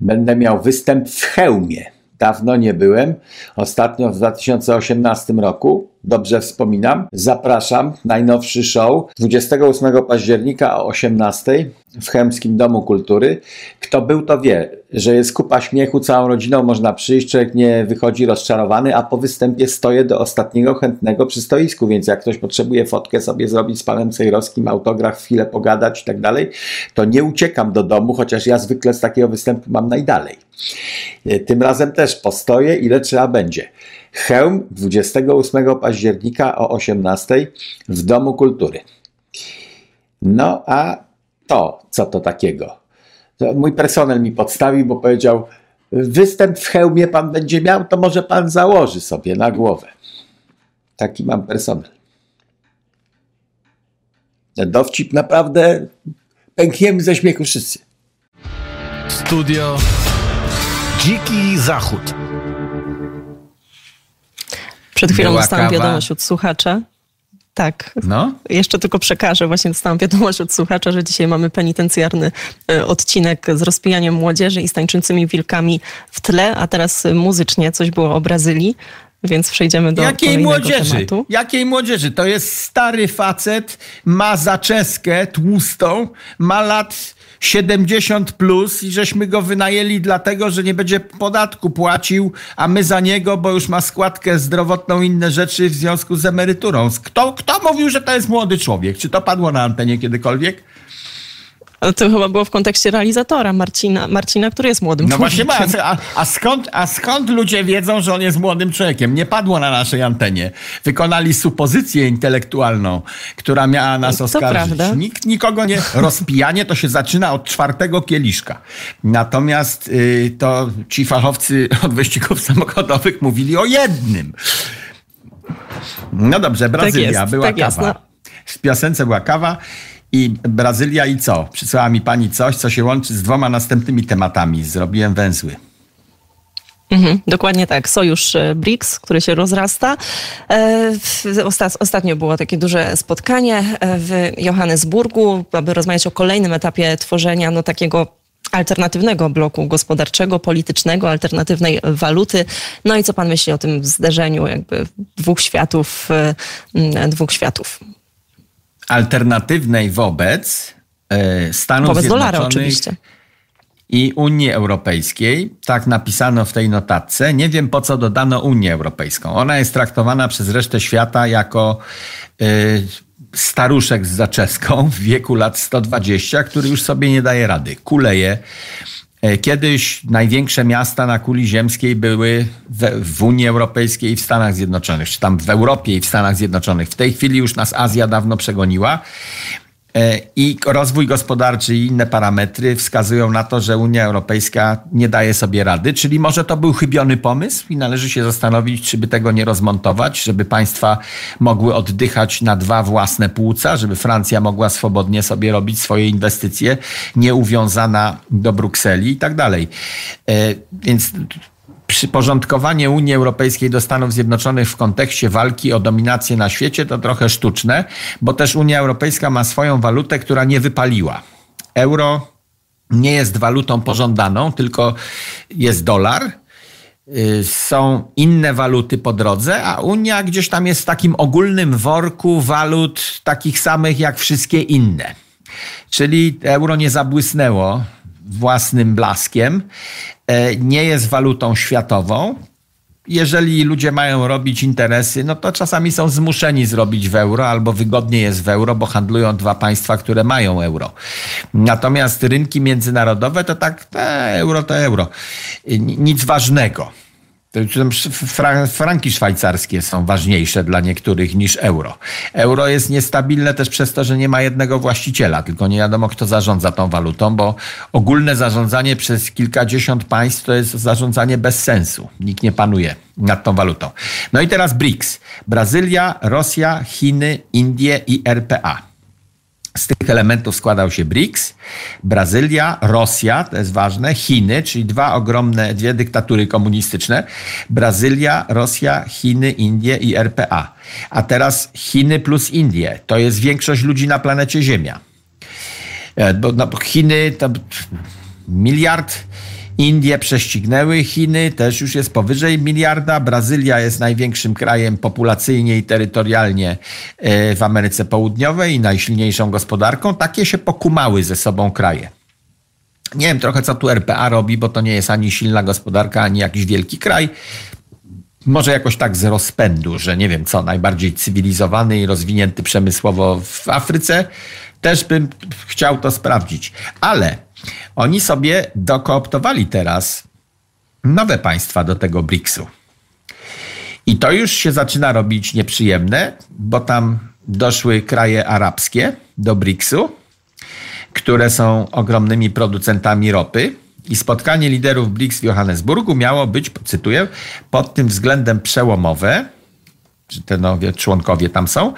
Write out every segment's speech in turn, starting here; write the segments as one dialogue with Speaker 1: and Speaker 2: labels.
Speaker 1: Będę miał występ w hełmie. Dawno nie byłem. Ostatnio w 2018 roku, dobrze wspominam. Zapraszam, najnowszy show 28 października o 18 w Chemskim Domu Kultury. Kto był, to wie, że jest kupa śmiechu, całą rodziną można przyjść, człowiek nie wychodzi rozczarowany, a po występie stoję do ostatniego chętnego przy stoisku, więc jak ktoś potrzebuje fotkę sobie zrobić z panem Cejrowskim, autograf, chwilę pogadać i tak dalej, to nie uciekam do domu, chociaż ja zwykle z takiego występu mam najdalej. Tym razem też postoję, ile trzeba będzie. Chełm 28 października o 18 w Domu Kultury. No a to, co to takiego? To mój personel mi podstawił, bo powiedział, występ w hełmie pan będzie miał, to może pan założy sobie na głowę. Taki mam personel. Dowcip naprawdę pękniemy ze śmiechu wszyscy.
Speaker 2: Studio Dziki Zachód.
Speaker 3: Przed chwilą
Speaker 2: Była
Speaker 3: dostałam
Speaker 2: kawa?
Speaker 3: wiadomość od słuchacza. Tak.
Speaker 2: No,
Speaker 3: Jeszcze tylko przekażę. Właśnie dostałam wiadomość od słuchacza, że dzisiaj mamy penitencjarny e, odcinek z rozpijaniem młodzieży i z tańczącymi wilkami w tle, a teraz e, muzycznie coś było o Brazylii, więc przejdziemy do
Speaker 2: Jakiej młodzieży?
Speaker 3: tematu.
Speaker 2: Jakiej młodzieży? To jest stary facet, ma zaczeskę tłustą, ma lat 70 plus i żeśmy go wynajęli dlatego, że nie będzie podatku płacił, a my za niego, bo już ma składkę zdrowotną i inne rzeczy w związku z emeryturą. Kto, kto mówił, że to jest młody człowiek? Czy to padło na antenie kiedykolwiek?
Speaker 3: Ale to chyba było w kontekście realizatora Marcina, Marcina który jest młodym
Speaker 2: No właśnie,
Speaker 3: człowiekiem.
Speaker 2: a, a, skąd, a skąd ludzie wiedzą, że on jest młodym człowiekiem? Nie padło na naszej antenie. Wykonali supozycję intelektualną, która miała nas
Speaker 3: To
Speaker 2: oskarżyć.
Speaker 3: prawda.
Speaker 2: Nikt nikogo nie... Rozpijanie to się zaczyna od czwartego kieliszka. Natomiast y, to ci fachowcy od wyścigów samochodowych mówili o jednym. No dobrze, Brazylia,
Speaker 3: jest,
Speaker 2: była
Speaker 3: tak jest,
Speaker 2: kawa.
Speaker 3: no.
Speaker 2: W piosence była kawa i Brazylia i co? Przysłała mi pani coś, co się łączy z dwoma następnymi tematami. Zrobiłem węzły.
Speaker 3: Mhm, dokładnie tak. Sojusz e, BRICS, który się rozrasta. E, Ostatnio było takie duże spotkanie e, w Johannesburgu, aby rozmawiać o kolejnym etapie tworzenia no, takiego alternatywnego bloku gospodarczego, politycznego, alternatywnej waluty. No i co pan myśli o tym zderzeniu jakby dwóch światów, dwóch światów?
Speaker 2: Alternatywnej wobec e, Stanów
Speaker 3: Wobec dolara
Speaker 2: Zjednoczonych
Speaker 3: oczywiście.
Speaker 2: i Unii Europejskiej. Tak napisano w tej notatce. Nie wiem po co dodano Unię Europejską. Ona jest traktowana przez resztę świata jako e, staruszek z zaczeską w wieku lat 120, który już sobie nie daje rady. Kuleje. E, Kiedyś największe miasta na kuli ziemskiej były w, w Unii Europejskiej i w Stanach Zjednoczonych, czy tam w Europie i w Stanach Zjednoczonych. W tej chwili już nas Azja dawno przegoniła. E, I rozwój gospodarczy i inne parametry wskazują na to, że Unia Europejska nie daje sobie rady, czyli może to był chybiony pomysł i należy się zastanowić, czy by tego nie rozmontować, żeby państwa mogły oddychać na dwa własne płuca, żeby Francja mogła swobodnie sobie robić swoje inwestycje, nieuwiązana do Brukseli i tak dalej. E, Więc przyporządkowanie Unii Europejskiej do Stanów Zjednoczonych w kontekście walki o dominację na świecie to trochę sztuczne, bo też Unia Europejska ma swoją walutę, która nie wypaliła. Euro nie jest walutą pożądaną, tylko jest dolar. Y, Są inne waluty po drodze, a Unia gdzieś tam jest w takim ogólnym worku walut takich samych jak wszystkie inne. Czyli euro nie zabłysnęło własnym blaskiem, e, nie jest walutą światową. Jeżeli ludzie mają robić interesy, no to czasami są zmuszeni zrobić w euro, albo wygodnie jest w euro, bo handlują dwa państwa, które mają euro. Natomiast rynki międzynarodowe to tak, te euro to euro. Nic ważnego. Franki szwajcarskie są ważniejsze dla niektórych niż euro. Euro jest niestabilne też przez to, że nie ma jednego właściciela, tylko nie wiadomo, kto zarządza tą walutą, bo ogólne zarządzanie przez kilkadziesiąt państw to jest zarządzanie bez sensu. Nikt nie panuje nad tą walutą. No i teraz BRICS. Brazylia, Rosja, Chiny, Indie i RPA. Z tych elementów składał się BRICS, Brazylia, Rosja, to jest ważne, Chiny, czyli dwa ogromne, dwie dyktatury komunistyczne, Brazylia, Rosja, Chiny, Indie i RPA. A teraz Chiny plus Indie, to jest większość ludzi na planecie Ziemia. E, no, bo Chiny to miliard Indie prześcignęły Chiny, też już jest powyżej miliarda. Brazylia jest największym krajem populacyjnie i terytorialnie e, w Ameryce Południowej i najsilniejszą gospodarką. Takie się pokumały ze sobą kraje. Nie wiem trochę, co tu RPA robi, bo to nie jest ani silna gospodarka, ani jakiś wielki kraj. Może jakoś tak z rozpędu, że nie wiem co, najbardziej cywilizowany i rozwinięty przemysłowo w Afryce. Też bym chciał to sprawdzić. Ale oni sobie dokooptowali teraz nowe państwa do tego BRICS-u. I to już się zaczyna robić nieprzyjemne, bo tam doszły kraje arabskie do BRICS-u, które są ogromnymi producentami ropy. I spotkanie liderów BRICS w Johannesburgu miało być, cytuję, pod tym względem przełomowe, że te nowe członkowie tam są.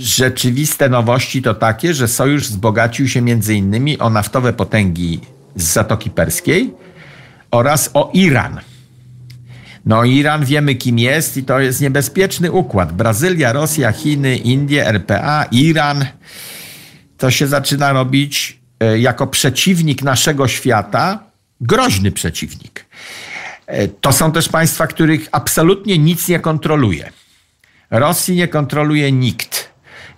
Speaker 2: Rzeczywiste nowości to takie, że sojusz wzbogacił się między innymi o naftowe potęgi z Zatoki Perskiej oraz o Iran. No, Iran wiemy kim jest i to jest niebezpieczny układ. Brazylia, Rosja, Chiny, Indie, RPA, Iran. To się zaczyna robić e, jako przeciwnik naszego świata, groźny przeciwnik. E, to są też państwa, których absolutnie nic nie kontroluje. Rosji nie kontroluje nikt.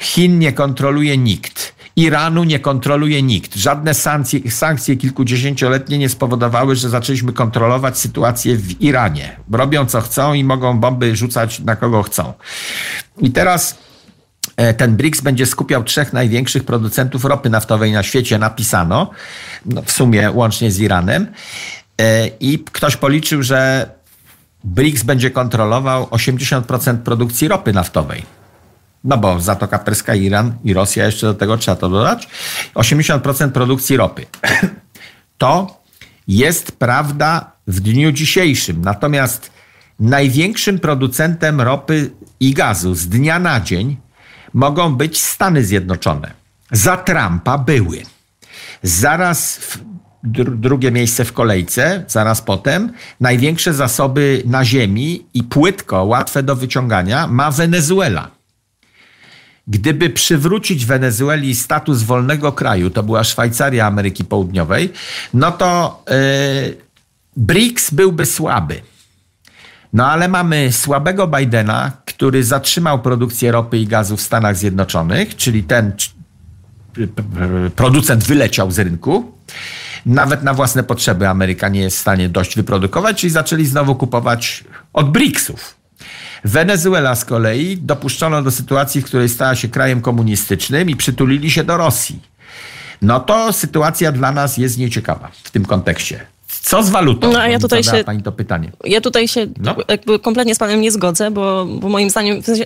Speaker 2: Chin nie kontroluje nikt. Iranu nie kontroluje nikt. Żadne sankcje, sankcje kilkudziesięcioletnie nie spowodowały, że zaczęliśmy kontrolować sytuację w Iranie. Robią co chcą i mogą bomby rzucać na kogo chcą. I teraz e, ten BRICS będzie skupiał trzech największych producentów ropy naftowej na świecie, napisano, no w sumie łącznie z Iranem. E, I ktoś policzył, że BRICS będzie kontrolował 80% produkcji ropy naftowej. No bo Zatoka Perska, Iran i Rosja, jeszcze do tego trzeba to dodać. 80% produkcji ropy. To jest prawda w dniu dzisiejszym. Natomiast największym producentem ropy i gazu z dnia na dzień mogą być Stany Zjednoczone. Za Trumpa były. Zaraz drugie miejsce w kolejce, zaraz potem. Największe zasoby na ziemi i płytko, łatwe do wyciągania, ma Wenezuela. Gdyby przywrócić Wenezueli status wolnego kraju, to była Szwajcaria Ameryki Południowej, no to yy, BRICS byłby słaby. No ale mamy słabego Bidena, który zatrzymał produkcję ropy i gazu w Stanach Zjednoczonych, czyli ten producent wyleciał z rynku. Nawet na własne potrzeby Ameryka nie jest w stanie dość wyprodukować, czyli zaczęli znowu kupować od BRICS-ów. Wenezuela z kolei dopuszczono do sytuacji, w której stała się krajem komunistycznym i przytulili się do Rosji. No to sytuacja dla nas jest nieciekawa w tym kontekście. Co z walutą?
Speaker 3: No, a ja tutaj się,
Speaker 2: pani to pytanie.
Speaker 3: Ja tutaj się no. jakby kompletnie z panem nie zgodzę, bo, bo moim zdaniem, w sensie,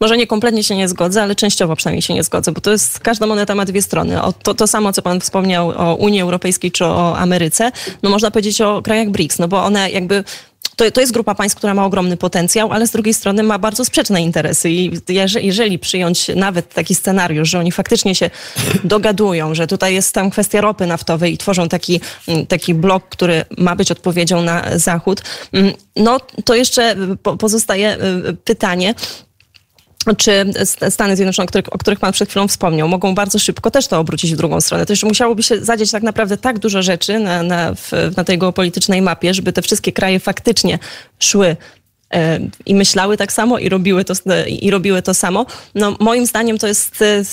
Speaker 3: może nie kompletnie się nie zgodzę, ale częściowo przynajmniej się nie zgodzę, bo to jest, każda moneta ma dwie strony. O, to, to samo, co pan wspomniał o Unii Europejskiej czy o Ameryce, no można powiedzieć o krajach BRICS, no bo one jakby to, to jest grupa państw, która ma ogromny potencjał, ale z drugiej strony ma bardzo sprzeczne interesy. I jeżeli, przyjąć nawet taki scenariusz, że oni faktycznie się dogadują, że tutaj jest tam kwestia ropy naftowej i tworzą taki, taki blok, który ma być odpowiedzią na Zachód, no to jeszcze pozostaje y, pytanie, czy Stany Zjednoczone, o których, o których Pan przed chwilą wspomniał, mogą bardzo szybko też to obrócić w drugą stronę. To jeszcze musiałoby się zadzieć tak naprawdę tak dużo rzeczy na, na, w, na tej geopolitycznej mapie, żeby te wszystkie kraje faktycznie szły e, i myślały tak samo i robiły to, i robiły to samo. No, moim zdaniem to jest, e,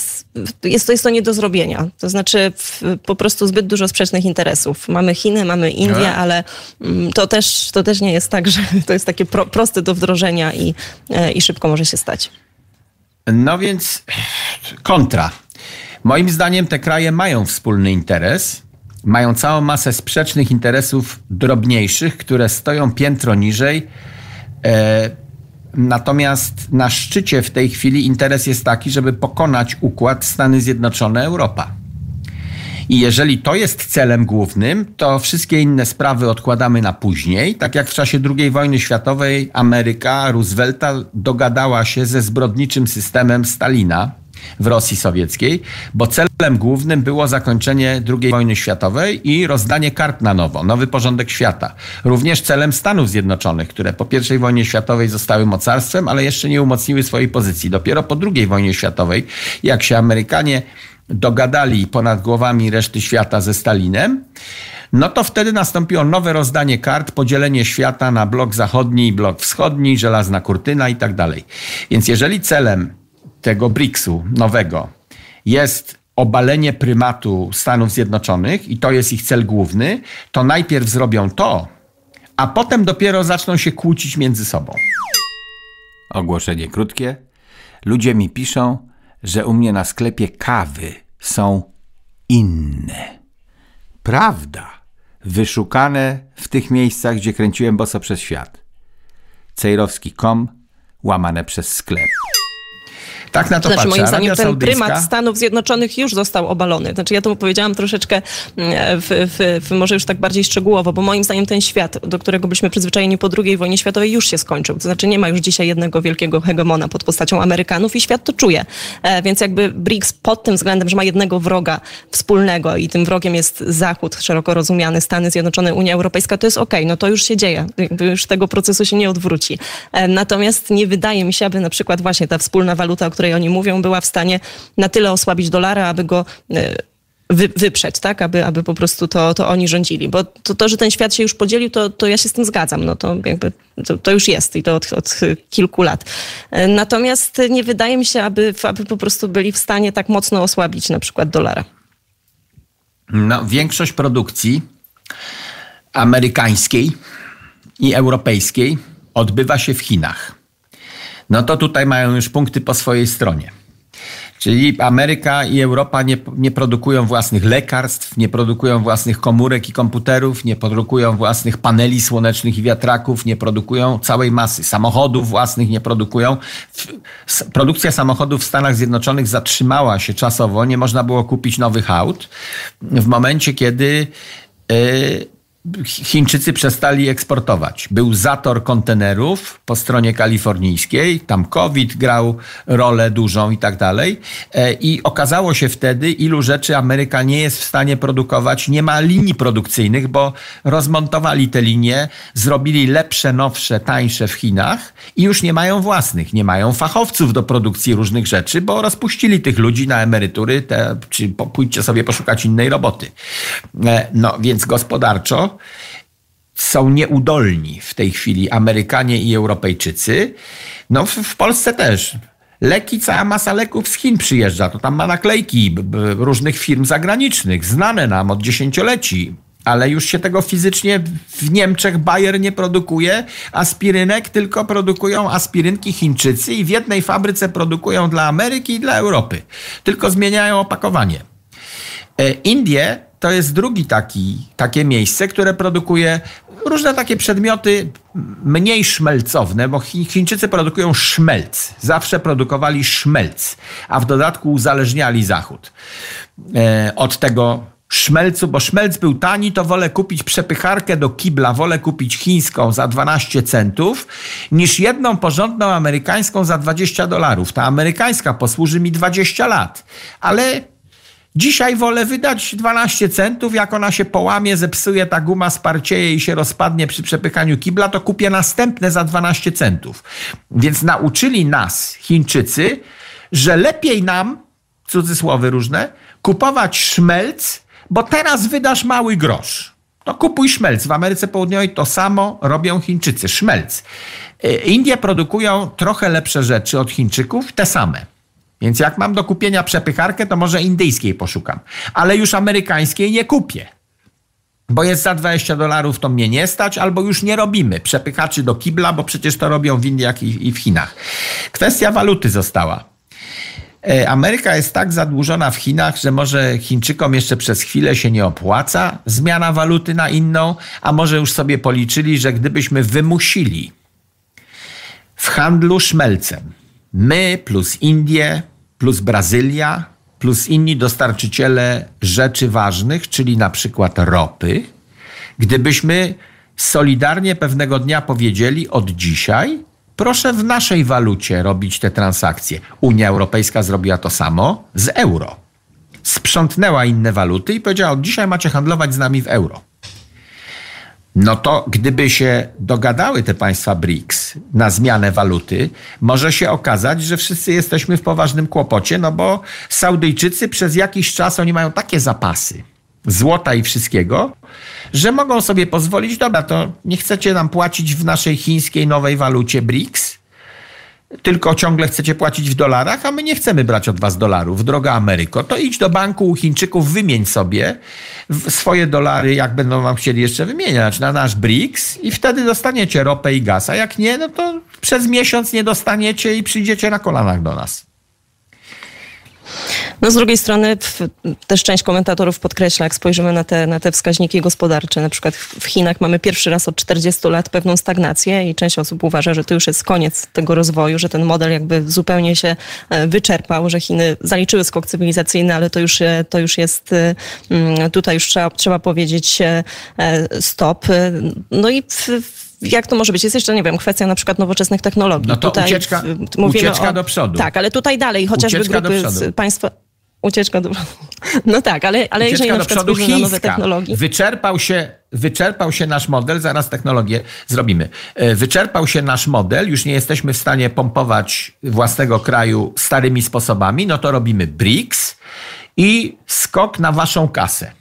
Speaker 3: jest, to jest to nie do zrobienia. To znaczy w, po prostu zbyt dużo sprzecznych interesów. Mamy Chiny, mamy Indie, no. ale mm, to też, to też nie jest tak, że to jest takie pro, proste do wdrożenia i, e, i szybko może się stać.
Speaker 2: No więc kontra. Moim zdaniem te kraje mają wspólny interes. Mają całą masę sprzecznych interesów drobniejszych, które stoją piętro niżej. E, natomiast na szczycie w tej chwili interes jest taki, żeby pokonać układ Stany Zjednoczone Europa. I jeżeli to jest celem głównym, to wszystkie inne sprawy odkładamy na później. Tak jak w czasie II wojny światowej Ameryka Roosevelta dogadała się ze zbrodniczym systemem Stalina w Rosji Sowieckiej, bo celem głównym było zakończenie II wojny światowej i rozdanie kart na nowo, nowy porządek świata. Również celem Stanów Zjednoczonych, które po I wojnie światowej zostały mocarstwem, ale jeszcze nie umocniły swojej pozycji. Dopiero po II wojnie światowej, jak się Amerykanie dogadali ponad głowami reszty świata ze Stalinem, no to wtedy nastąpiło nowe rozdanie kart, podzielenie świata na blok zachodni i blok wschodni, żelazna kurtyna i tak dalej. Więc jeżeli celem tego BRICS-u nowego jest obalenie prymatu Stanów Zjednoczonych i to jest ich cel główny, to najpierw zrobią to, a potem dopiero zaczną się kłócić między sobą.
Speaker 1: Ogłoszenie krótkie. Ludzie mi piszą, że u mnie na sklepie kawy są inne. Prawda. Wyszukane w tych miejscach, gdzie kręciłem boso przez świat. Cejrowski.com łamane przez sklep.
Speaker 2: Tak na to
Speaker 3: znaczy,
Speaker 2: patrzę.
Speaker 3: moim zdaniem
Speaker 2: Arabia
Speaker 3: ten
Speaker 2: Saudyjska-
Speaker 3: prymat Stanów Zjednoczonych już został obalony. Znaczy ja to powiedziałam troszeczkę mm, w, w, w, może już tak bardziej szczegółowo, bo moim zdaniem ten świat, do którego byliśmy przyzwyczajeni po II wojnie światowej już się skończył. To znaczy nie ma już dzisiaj jednego wielkiego hegemona pod postacią Amerykanów i świat to czuje. E, więc jakby BRICS pod tym względem, że ma jednego wroga wspólnego i tym wrogiem jest Zachód, szeroko rozumiany, Stany Zjednoczone, Unia Europejska, to jest okej, no to już się dzieje. Jakby już tego procesu się nie odwróci. E, natomiast nie wydaje mi się, aby na przykład właśnie ta wspólna waluta, o której oni mówią, była w stanie na tyle osłabić dolara, aby go e, wy, wyprzeć, tak? Aby, aby po prostu to, to oni rządzili. Bo to, to, że ten świat się już podzielił, to, to ja się z tym zgadzam. No to jakby to, to już jest i to od, od kilku lat. E, Natomiast nie wydaje mi się, aby, aby po prostu byli w stanie tak mocno osłabić na przykład dolara.
Speaker 2: No, większość produkcji amerykańskiej i europejskiej odbywa się w Chinach. No to tutaj mają już punkty po swojej stronie. Czyli Ameryka i Europa nie, nie produkują własnych lekarstw, nie produkują własnych komórek i komputerów, nie produkują własnych paneli słonecznych i wiatraków, nie produkują całej masy samochodów własnych, nie produkują. Produkcja samochodów w Stanach Zjednoczonych zatrzymała się czasowo, nie można było kupić nowych aut w momencie, kiedy yy, Chińczycy przestali eksportować. Był zator kontenerów po stronie kalifornijskiej, tam COVID grał rolę dużą i tak dalej. E, I okazało się wtedy, ilu rzeczy Ameryka nie jest w stanie produkować. Nie ma linii produkcyjnych, bo rozmontowali te linie, zrobili lepsze, nowsze, tańsze w Chinach i już nie mają własnych. Nie mają fachowców do produkcji różnych rzeczy, bo rozpuścili tych ludzi na emerytury, te, czy pójdźcie sobie poszukać innej roboty. E, No więc gospodarczo są nieudolni w tej chwili Amerykanie i Europejczycy. No w, w Polsce też. Leki, cała masa leków z Chin przyjeżdża. To tam ma naklejki różnych firm zagranicznych, znane nam od dziesięcioleci. Ale już się tego fizycznie w Niemczech Bayer nie produkuje aspirynek, tylko produkują aspirynki Chińczycy i w jednej fabryce produkują dla Ameryki i dla Europy. Tylko zmieniają opakowanie. E, Indie to jest drugi taki, takie miejsce, które produkuje różne takie przedmioty mniej szmelcowne, bo Chi- Chińczycy produkują szmelc. Zawsze produkowali szmelc, a w dodatku uzależniali Zachód e, od tego szmelcu, bo szmelc był tani, to wolę kupić przepycharkę do kibla, wolę kupić chińską za 12 centów, niż jedną porządną amerykańską za 20 dolarów. Ta amerykańska posłuży mi 20 lat, ale Dzisiaj wolę wydać 12 centów, jak ona się połamie, zepsuje, ta guma sparcieje i się rozpadnie przy przepychaniu kibla, to kupię następne za 12 centów. Więc nauczyli nas, Chińczycy, że lepiej nam, cudzysłowy różne, kupować szmelc, bo teraz wydasz mały grosz. No kupuj szmelc. W Ameryce Południowej to samo robią Chińczycy. Szmelc. Y, Indie produkują trochę lepsze rzeczy od Chińczyków, te same. Więc jak mam do kupienia przepycharkę, to może indyjskiej poszukam. Ale już amerykańskiej nie kupię. Bo jest za 20 dolarów, to mnie nie stać, albo już nie robimy przepychaczy do kibla, bo przecież to robią w Indiach i, i w Chinach. Kwestia waluty została. E, Ameryka jest tak zadłużona w Chinach, że może Chińczykom jeszcze przez chwilę się nie opłaca zmiana waluty na inną, a może już sobie policzyli, że gdybyśmy wymusili w handlu szmelcem my plus Indie plus Brazylia plus inni dostarczyciele rzeczy ważnych, czyli na przykład ropy, gdybyśmy solidarnie pewnego dnia powiedzieli od dzisiaj, proszę w naszej walucie robić te transakcje. Unia Europejska zrobiła to samo z euro. Sprzątnęła inne waluty i powiedziała: Od dzisiaj macie handlować z nami w euro. No to gdyby się dogadały te państwa BRICS na zmianę waluty, może się okazać, że wszyscy jesteśmy w poważnym kłopocie, no bo Saudyjczycy przez jakiś czas oni mają takie zapasy złota i wszystkiego, że mogą sobie pozwolić, dobra, to nie chcecie nam płacić w naszej chińskiej nowej walucie BRICS, tylko ciągle chcecie płacić w dolarach, a my nie chcemy brać od was dolarów, droga Ameryko, to idź do banku u Chińczyków, wymień sobie swoje dolary, jak będą wam chcieli jeszcze wymieniać, na nasz BRICS i wtedy dostaniecie ropę i gaz, a jak nie, no to przez miesiąc nie dostaniecie i przyjdziecie na kolanach do nas.
Speaker 3: No z drugiej strony też część komentatorów podkreśla, jak spojrzymy na te, na te wskaźniki gospodarcze, na przykład w Chinach mamy pierwszy raz od 40 lat pewną stagnację i część osób uważa, że to już jest koniec tego rozwoju, że ten model jakby zupełnie się e, wyczerpał, że Chiny zaliczyły skok cywilizacyjny, ale to już, to już jest, e, mm, tutaj już trzeba, trzeba powiedzieć e, stop. No i w, jak to może być? Jest jeszcze, nie wiem, kwestia na przykład nowoczesnych technologii.
Speaker 2: No to tutaj ucieczka, ucieczka o, do przodu.
Speaker 3: Tak, ale tutaj dalej, chociażby ucieczka grupy państwa... Ucieczka do No tak, ale, ale
Speaker 2: Ucieczka
Speaker 3: jeżeli na przykład
Speaker 2: spojrzymy
Speaker 3: na nowe technologie...
Speaker 2: Wyczerpał się, wyczerpał się nasz model, zaraz technologię zrobimy. E, wyczerpał się nasz model, już nie jesteśmy w stanie pompować własnego kraju starymi sposobami, no to robimy BRICS i skok na waszą kasę.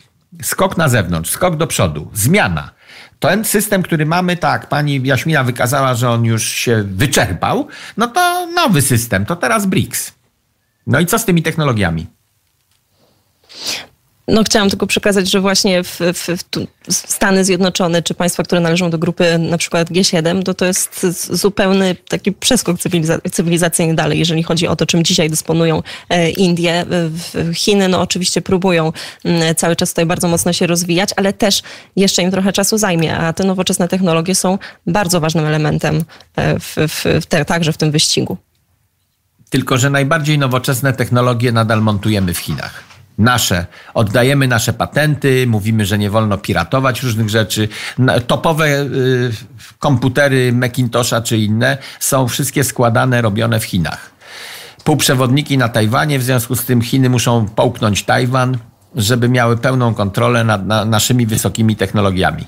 Speaker 2: Skok na zewnątrz, skok do przodu, zmiana. Ten system, który mamy, tak, pani Jaśmina wykazała, że on już się wyczerpał, no to nowy system, to teraz BRICS. No i co z tymi technologiami?
Speaker 3: No, chciałam tylko przekazać, że właśnie w, w, w, Stany Zjednoczone, czy państwa, które należą do grupy na przykład G7, to to jest zupełny taki przeskok cywiliza- cywilizacyjny dalej, jeżeli chodzi o to, czym dzisiaj dysponują e, Indie. Chiny, no oczywiście próbują mm, cały czas tutaj bardzo mocno się rozwijać, ale też jeszcze im trochę czasu zajmie, a te nowoczesne technologie są bardzo ważnym elementem e, w, te, także w tym wyścigu.
Speaker 2: Tylko, że najbardziej nowoczesne technologie nadal montujemy w Chinach nasze. Oddajemy nasze patenty, mówimy, że nie wolno piratować różnych rzeczy. Topowe y, komputery Macintosha czy inne są wszystkie składane, robione w Chinach. Półprzewodniki na Tajwanie, w związku z tym Chiny muszą połknąć Tajwan, żeby miały pełną kontrolę nad na naszymi wysokimi technologiami.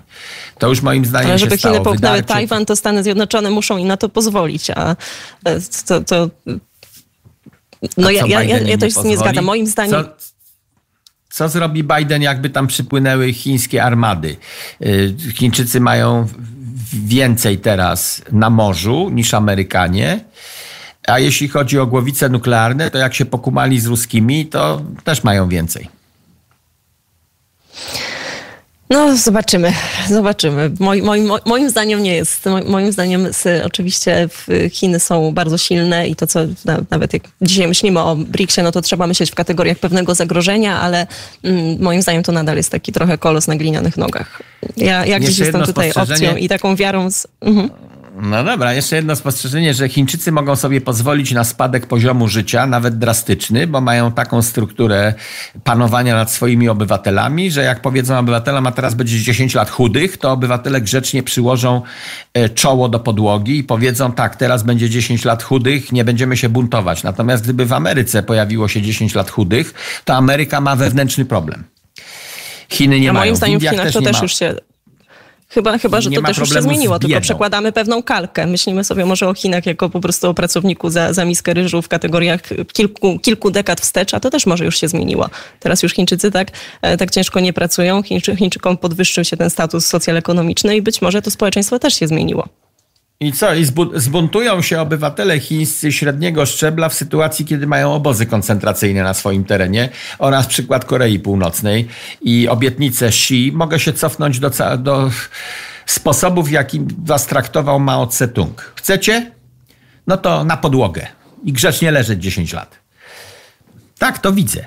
Speaker 2: To już moim zdaniem Ale
Speaker 3: żeby
Speaker 2: Chiny
Speaker 3: połknęły Wydarczy... Tajwan, to Stany Zjednoczone muszą im na to pozwolić, a e, to... to... No ja, ja, ja, ja też nie zgadzam. Moim zdaniem... Co,
Speaker 2: co zrobi Biden, jakby tam przypłynęły chińskie armady? Y, Chińczycy mają więcej teraz na morzu niż Amerykanie. A jeśli chodzi o głowice nuklearne, to jak się pokumali z ruskimi, to też mają więcej.
Speaker 3: No, zobaczymy, zobaczymy. Moim, moim, moim zdaniem nie jest. Moim zdaniem oczywiście Chiny są bardzo silne i to, co nawet jak dzisiaj myślimy o BRICS-ie, no to trzeba myśleć w kategoriach pewnego zagrożenia, ale mm, moim zdaniem to nadal jest taki trochę kolos na glinianych nogach. Ja, ja gdzieś jestem tutaj opcją i taką wiarą z... Mhm.
Speaker 2: No dobra, jeszcze jedno spostrzeżenie, że Chińczycy mogą sobie pozwolić na spadek poziomu życia, nawet drastyczny, bo mają taką strukturę panowania nad swoimi obywatelami, że jak powiedzą obywatelom, a teraz będzie 10 lat chudych, to obywatele grzecznie przyłożą e, czoło do podłogi i powiedzą, tak, teraz będzie 10 lat chudych, nie będziemy się buntować. Natomiast gdyby w Ameryce pojawiło się 10 lat chudych, to Ameryka ma wewnętrzny problem. Chiny nie
Speaker 3: A
Speaker 2: mają.
Speaker 3: Moim zdaniem w Chinach to też już się Chyba, chyba że to też już się zmieniło, tylko przekładamy pewną kalkę. Myślimy sobie może o Chinach jako po prostu o pracowniku za, za miskę ryżu w kategoriach kilku, kilku dekad wstecz, a to też może już się zmieniło. Teraz już Chińczycy tak, e, tak ciężko nie pracują. Chińczy, Chińczykom podwyższył się ten status socjalno-ekonomiczny i być może to społeczeństwo też się zmieniło.
Speaker 2: I co? I zbuntują się obywatele chińscy średniego szczebla w sytuacji, kiedy mają obozy koncentracyjne na swoim terenie oraz przykład Korei Północnej i obietnicę Xi. Mogę się cofnąć do, do sposobów, w jaki was traktował Mao Tse-tung. Chcecie? No to na podłogę i grzecznie leżeć 10 lat. Tak, to widzę.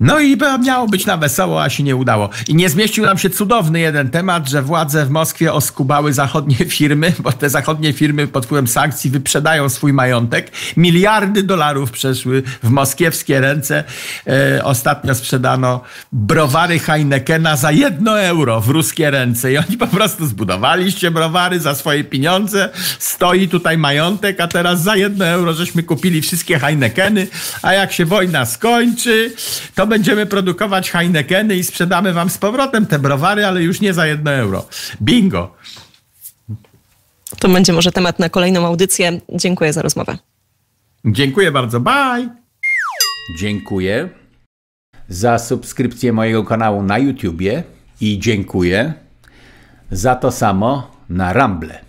Speaker 2: No i miało być na wesoło, a się nie udało. I nie zmieścił nam się cudowny jeden temat, że władze w Moskwie oskubały zachodnie firmy, bo te zachodnie firmy pod wpływem sankcji wyprzedają swój majątek. Miliardy dolarów przeszły w moskiewskie ręce. E, ostatnio sprzedano browary Heinekena za jedno euro w ruskie ręce. I oni po prostu zbudowaliście browary za swoje pieniądze. Stoi tutaj majątek, a teraz za jedno euro żeśmy kupili wszystkie Heinekeny. A jak się wojna skończy, to będziemy produkować Heinekeny i sprzedamy wam z powrotem te browary, ale już nie za jedno euro. Bingo!
Speaker 3: To będzie może temat na kolejną audycję. Dziękuję za rozmowę.
Speaker 2: Dziękuję bardzo. Bye!
Speaker 1: Dziękuję.
Speaker 2: za subskrypcję mojego kanału na YouTubie i dziękuję za to samo na Rumble.